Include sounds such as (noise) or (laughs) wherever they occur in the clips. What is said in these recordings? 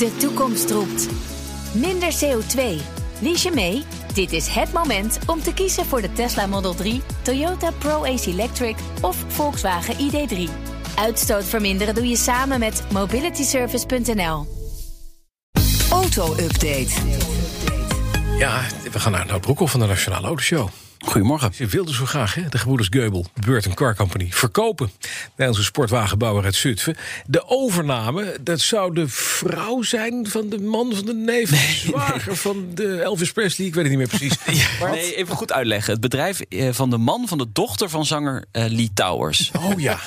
De toekomst roept. Minder CO2. Lies je mee? Dit is het moment om te kiezen voor de Tesla Model 3, Toyota Pro-Ace Electric of Volkswagen ID3. Uitstoot verminderen doe je samen met mobilityservice.nl. Auto-update. Ja, we gaan naar het Broekhoff van de Nationale Autoshow. Goedemorgen. Ze wilden zo graag, hè, de gebroeders Geubel, Burton Car Company, verkopen. Nederlandse sportwagenbouwer uit Zutphen. De overname, dat zou de vrouw zijn van de man van de neef, nee, zwager van de Elvis Presley. Ik weet het niet meer precies. (laughs) ja, nee, even goed uitleggen. Het bedrijf eh, van de man van de dochter van zanger uh, Lee Towers. Oh ja.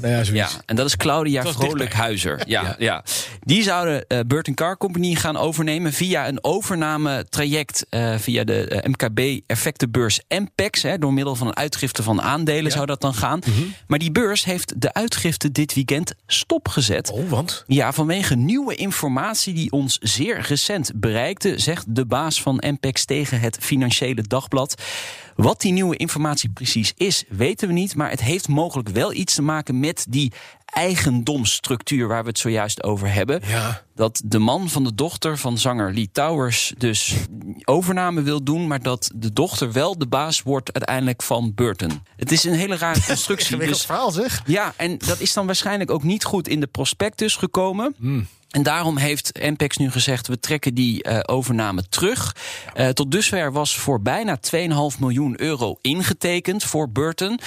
nou ja, ja, en dat is Claudia Vrolijkhuizer. Ja, ja, ja. Die zouden uh, Burton Car Company gaan overnemen via een overname traject uh, via de MKB effectenbeurs MPEX, hè, door middel van een uitgifte van aandelen ja. zou dat dan gaan. Mm -hmm. Maar die beurs heeft de uitgifte dit weekend stopgezet. Oh, want? Ja, vanwege nieuwe informatie die ons zeer recent bereikte, zegt de baas van MPEX tegen het Financiële Dagblad. Wat die nieuwe informatie precies is, weten we niet. Maar het heeft mogelijk wel iets te maken met die eigendomsstructuur waar we het zojuist over hebben. Ja. Dat de man van de dochter van zanger Lee Towers dus overname wil doen, maar dat de dochter wel de baas wordt uiteindelijk van Burton. Het is een hele rare (laughs) constructie. dus, verhaal zeg. Ja, en dat is dan waarschijnlijk ook niet goed in de prospectus gekomen. Mm. En daarom heeft MPEX nu gezegd: we trekken die uh, overname terug. Uh, tot dusver was voor bijna 2,5 miljoen euro ingetekend voor Burton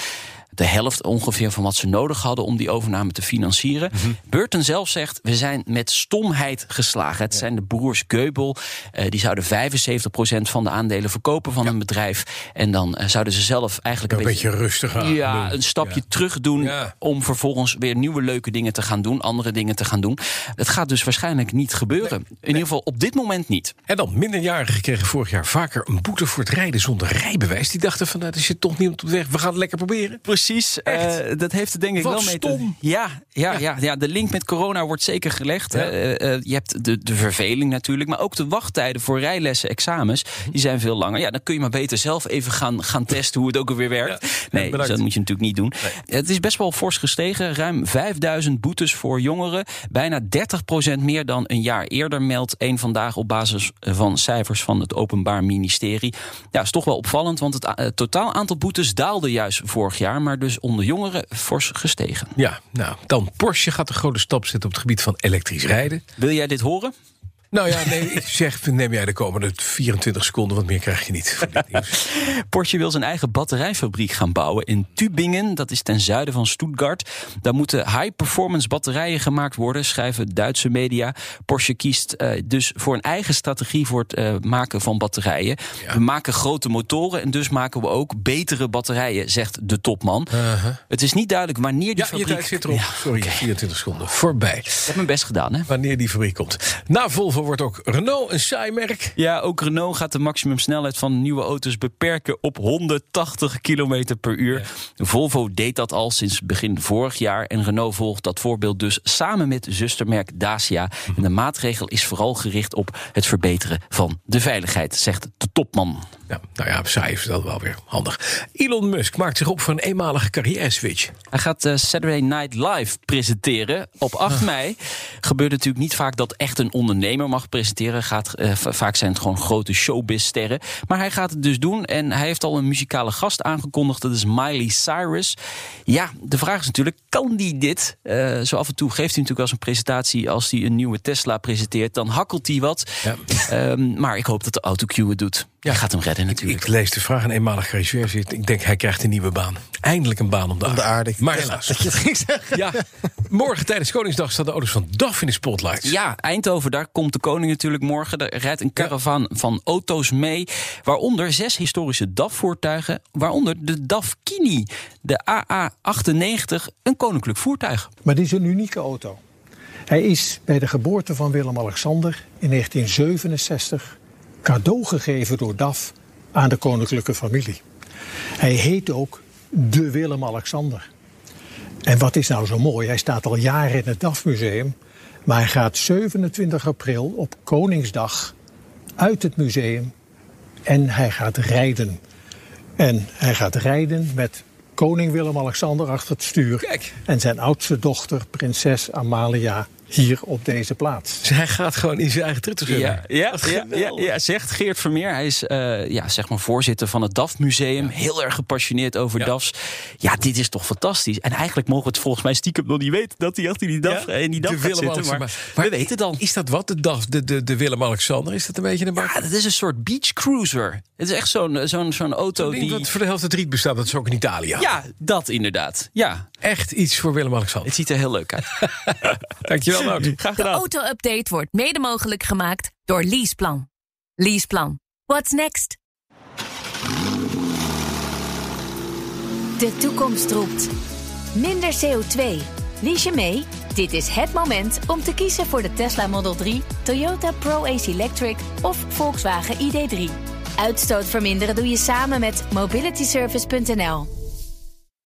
de helft ongeveer van wat ze nodig hadden om die overname te financieren. Mm -hmm. Burton zelf zegt: we zijn met stomheid geslagen. Het ja. zijn de broers Geubel. Uh, die zouden 75% van de aandelen verkopen van ja. hun bedrijf. En dan uh, zouden ze zelf eigenlijk een, een beetje, beetje rustig aan. Ja, doen. een stapje ja. terug doen. Om vervolgens weer nieuwe leuke dingen te gaan doen. Andere dingen te gaan doen. Het gaat dus waarschijnlijk niet gebeuren. Nee, In ieder geval op dit moment niet. En dan minderjarigen kregen vorig jaar vaker een boete voor het rijden zonder rijbewijs. Die dachten van nou, dat is je toch niet op de weg. We gaan het lekker proberen. Precies. Uh, dat heeft er denk ik Wat wel mee stom. te ja, ja, ja. Ja, ja, de link met corona wordt zeker gelegd. Ja. Uh, uh, je hebt de, de verveling natuurlijk, maar ook de wachttijden voor rijlessen, examens, die zijn veel langer. Ja, dan kun je maar beter zelf even gaan, gaan testen hoe het ook alweer werkt. Ja. Nee, dus dat moet je natuurlijk niet doen. Nee. Het is best wel fors gestegen. Ruim 5000 boetes voor jongeren. Bijna 30% meer dan een jaar eerder, meldt één vandaag op basis van cijfers van het Openbaar Ministerie. Ja, is toch wel opvallend, want het totaal aantal boetes daalde juist vorig jaar, maar dus onder jongeren fors gestegen. Ja, nou, dan Porsche gaat een grote stap zetten op het gebied van elektrisch rijden. Wil jij dit horen? Nou ja, nee, ik zeg, neem jij de komende 24 seconden, want meer krijg je niet. (laughs) Porsche wil zijn eigen batterijfabriek gaan bouwen in Tübingen. Dat is ten zuiden van Stuttgart. Daar moeten high-performance batterijen gemaakt worden, schrijven Duitse media. Porsche kiest uh, dus voor een eigen strategie voor het uh, maken van batterijen. Ja. We maken grote motoren en dus maken we ook betere batterijen, zegt de topman. Uh -huh. Het is niet duidelijk wanneer die ja, fabriek... je tijd zit erop. Ja, Sorry, okay. 24 seconden. Voorbij. Ik heb mijn best gedaan, hè? Wanneer die fabriek komt. Na Volvo wordt ook Renault een saai merk. Ja, ook Renault gaat de maximumsnelheid van nieuwe auto's beperken op 180 km per uur. Ja. Volvo deed dat al sinds begin vorig jaar. En Renault volgt dat voorbeeld dus samen met zustermerk Dacia. -hmm. En de maatregel is vooral gericht op het verbeteren van de veiligheid, zegt de topman. Ja, nou ja, saai is dat wel weer handig. Elon Musk maakt zich op voor een eenmalige carrière-switch. Hij gaat uh, Saturday Night Live presenteren op 8 mei. Gebeurt natuurlijk niet vaak dat echt een ondernemer mag presenteren. Gaat, uh, vaak zijn het gewoon grote showbiz-sterren. Maar hij gaat het dus doen en hij heeft al een muzikale gast aangekondigd. Dat is Miley Cyrus. Ja, de vraag is natuurlijk, kan die dit? Uh, zo af en toe geeft hij natuurlijk als een presentatie... als hij een nieuwe Tesla presenteert, dan hakkelt hij wat. Ja. Um, maar ik hoop dat de autocue het doet. Ja. Hij gaat hem redden natuurlijk. Ik, ik lees de vraag een eenmalig carrière zit. Ik denk, hij krijgt een nieuwe baan. Eindelijk een baan om de, om de aarde. Maar helaas. Dat je het ging zeggen. Ja, morgen tijdens Koningsdag staan de auto's van DAF in de spotlights. Ja, Eindhoven, daar komt de koning natuurlijk morgen. Er rijdt een caravan ja. van auto's mee. Waaronder zes historische DAF-voertuigen. Waaronder de DAF Kini, de AA98, een koninklijk voertuig. Maar dit is een unieke auto. Hij is bij de geboorte van Willem-Alexander in 1967 cadeau gegeven door DAF aan de koninklijke familie. Hij heet ook de Willem-Alexander. En wat is nou zo mooi? Hij staat al jaren in het DAF-museum. Maar hij gaat 27 april op Koningsdag uit het museum en hij gaat rijden. En hij gaat rijden met koning Willem-Alexander achter het stuur. Kijk. En zijn oudste dochter, prinses Amalia, hier op deze plaats. Dus hij gaat gewoon in zijn eigen trutten ja, ja, ja, ja, ja, zegt Geert Vermeer. Hij is uh, ja, zeg maar voorzitter van het DAF Museum. Heel erg gepassioneerd over ja. DAFs. Ja, dit is toch fantastisch. En eigenlijk mogen we het volgens mij stiekem nog niet weten... dat hij achter die DAF, ja, in die DAF gaat zitten. Maar, maar, maar, we weten dan. Is dat wat, de DAF, de, de, de Willem-Alexander? Is dat een beetje een bak? Ja, dat is een soort beach cruiser. Het is echt zo'n zo'n zo'n auto zo die... Wat voor de helft het riet bestaat, dat is ook in Italië. Ja, dat inderdaad. Ja. Echt iets voor Willem-Alexander. Het ziet er heel leuk uit. (laughs) (laughs) Dankjewel, Nout. Graag gedaan. De auto-update wordt mede mogelijk gemaakt door Leaseplan. Leaseplan. What's next? De toekomst roept. Minder CO2. Lies je mee? Dit is het moment om te kiezen voor de Tesla Model 3, Toyota Pro-Ace Electric of Volkswagen ID3. Uitstoot verminderen doe je samen met mobilityservice.nl.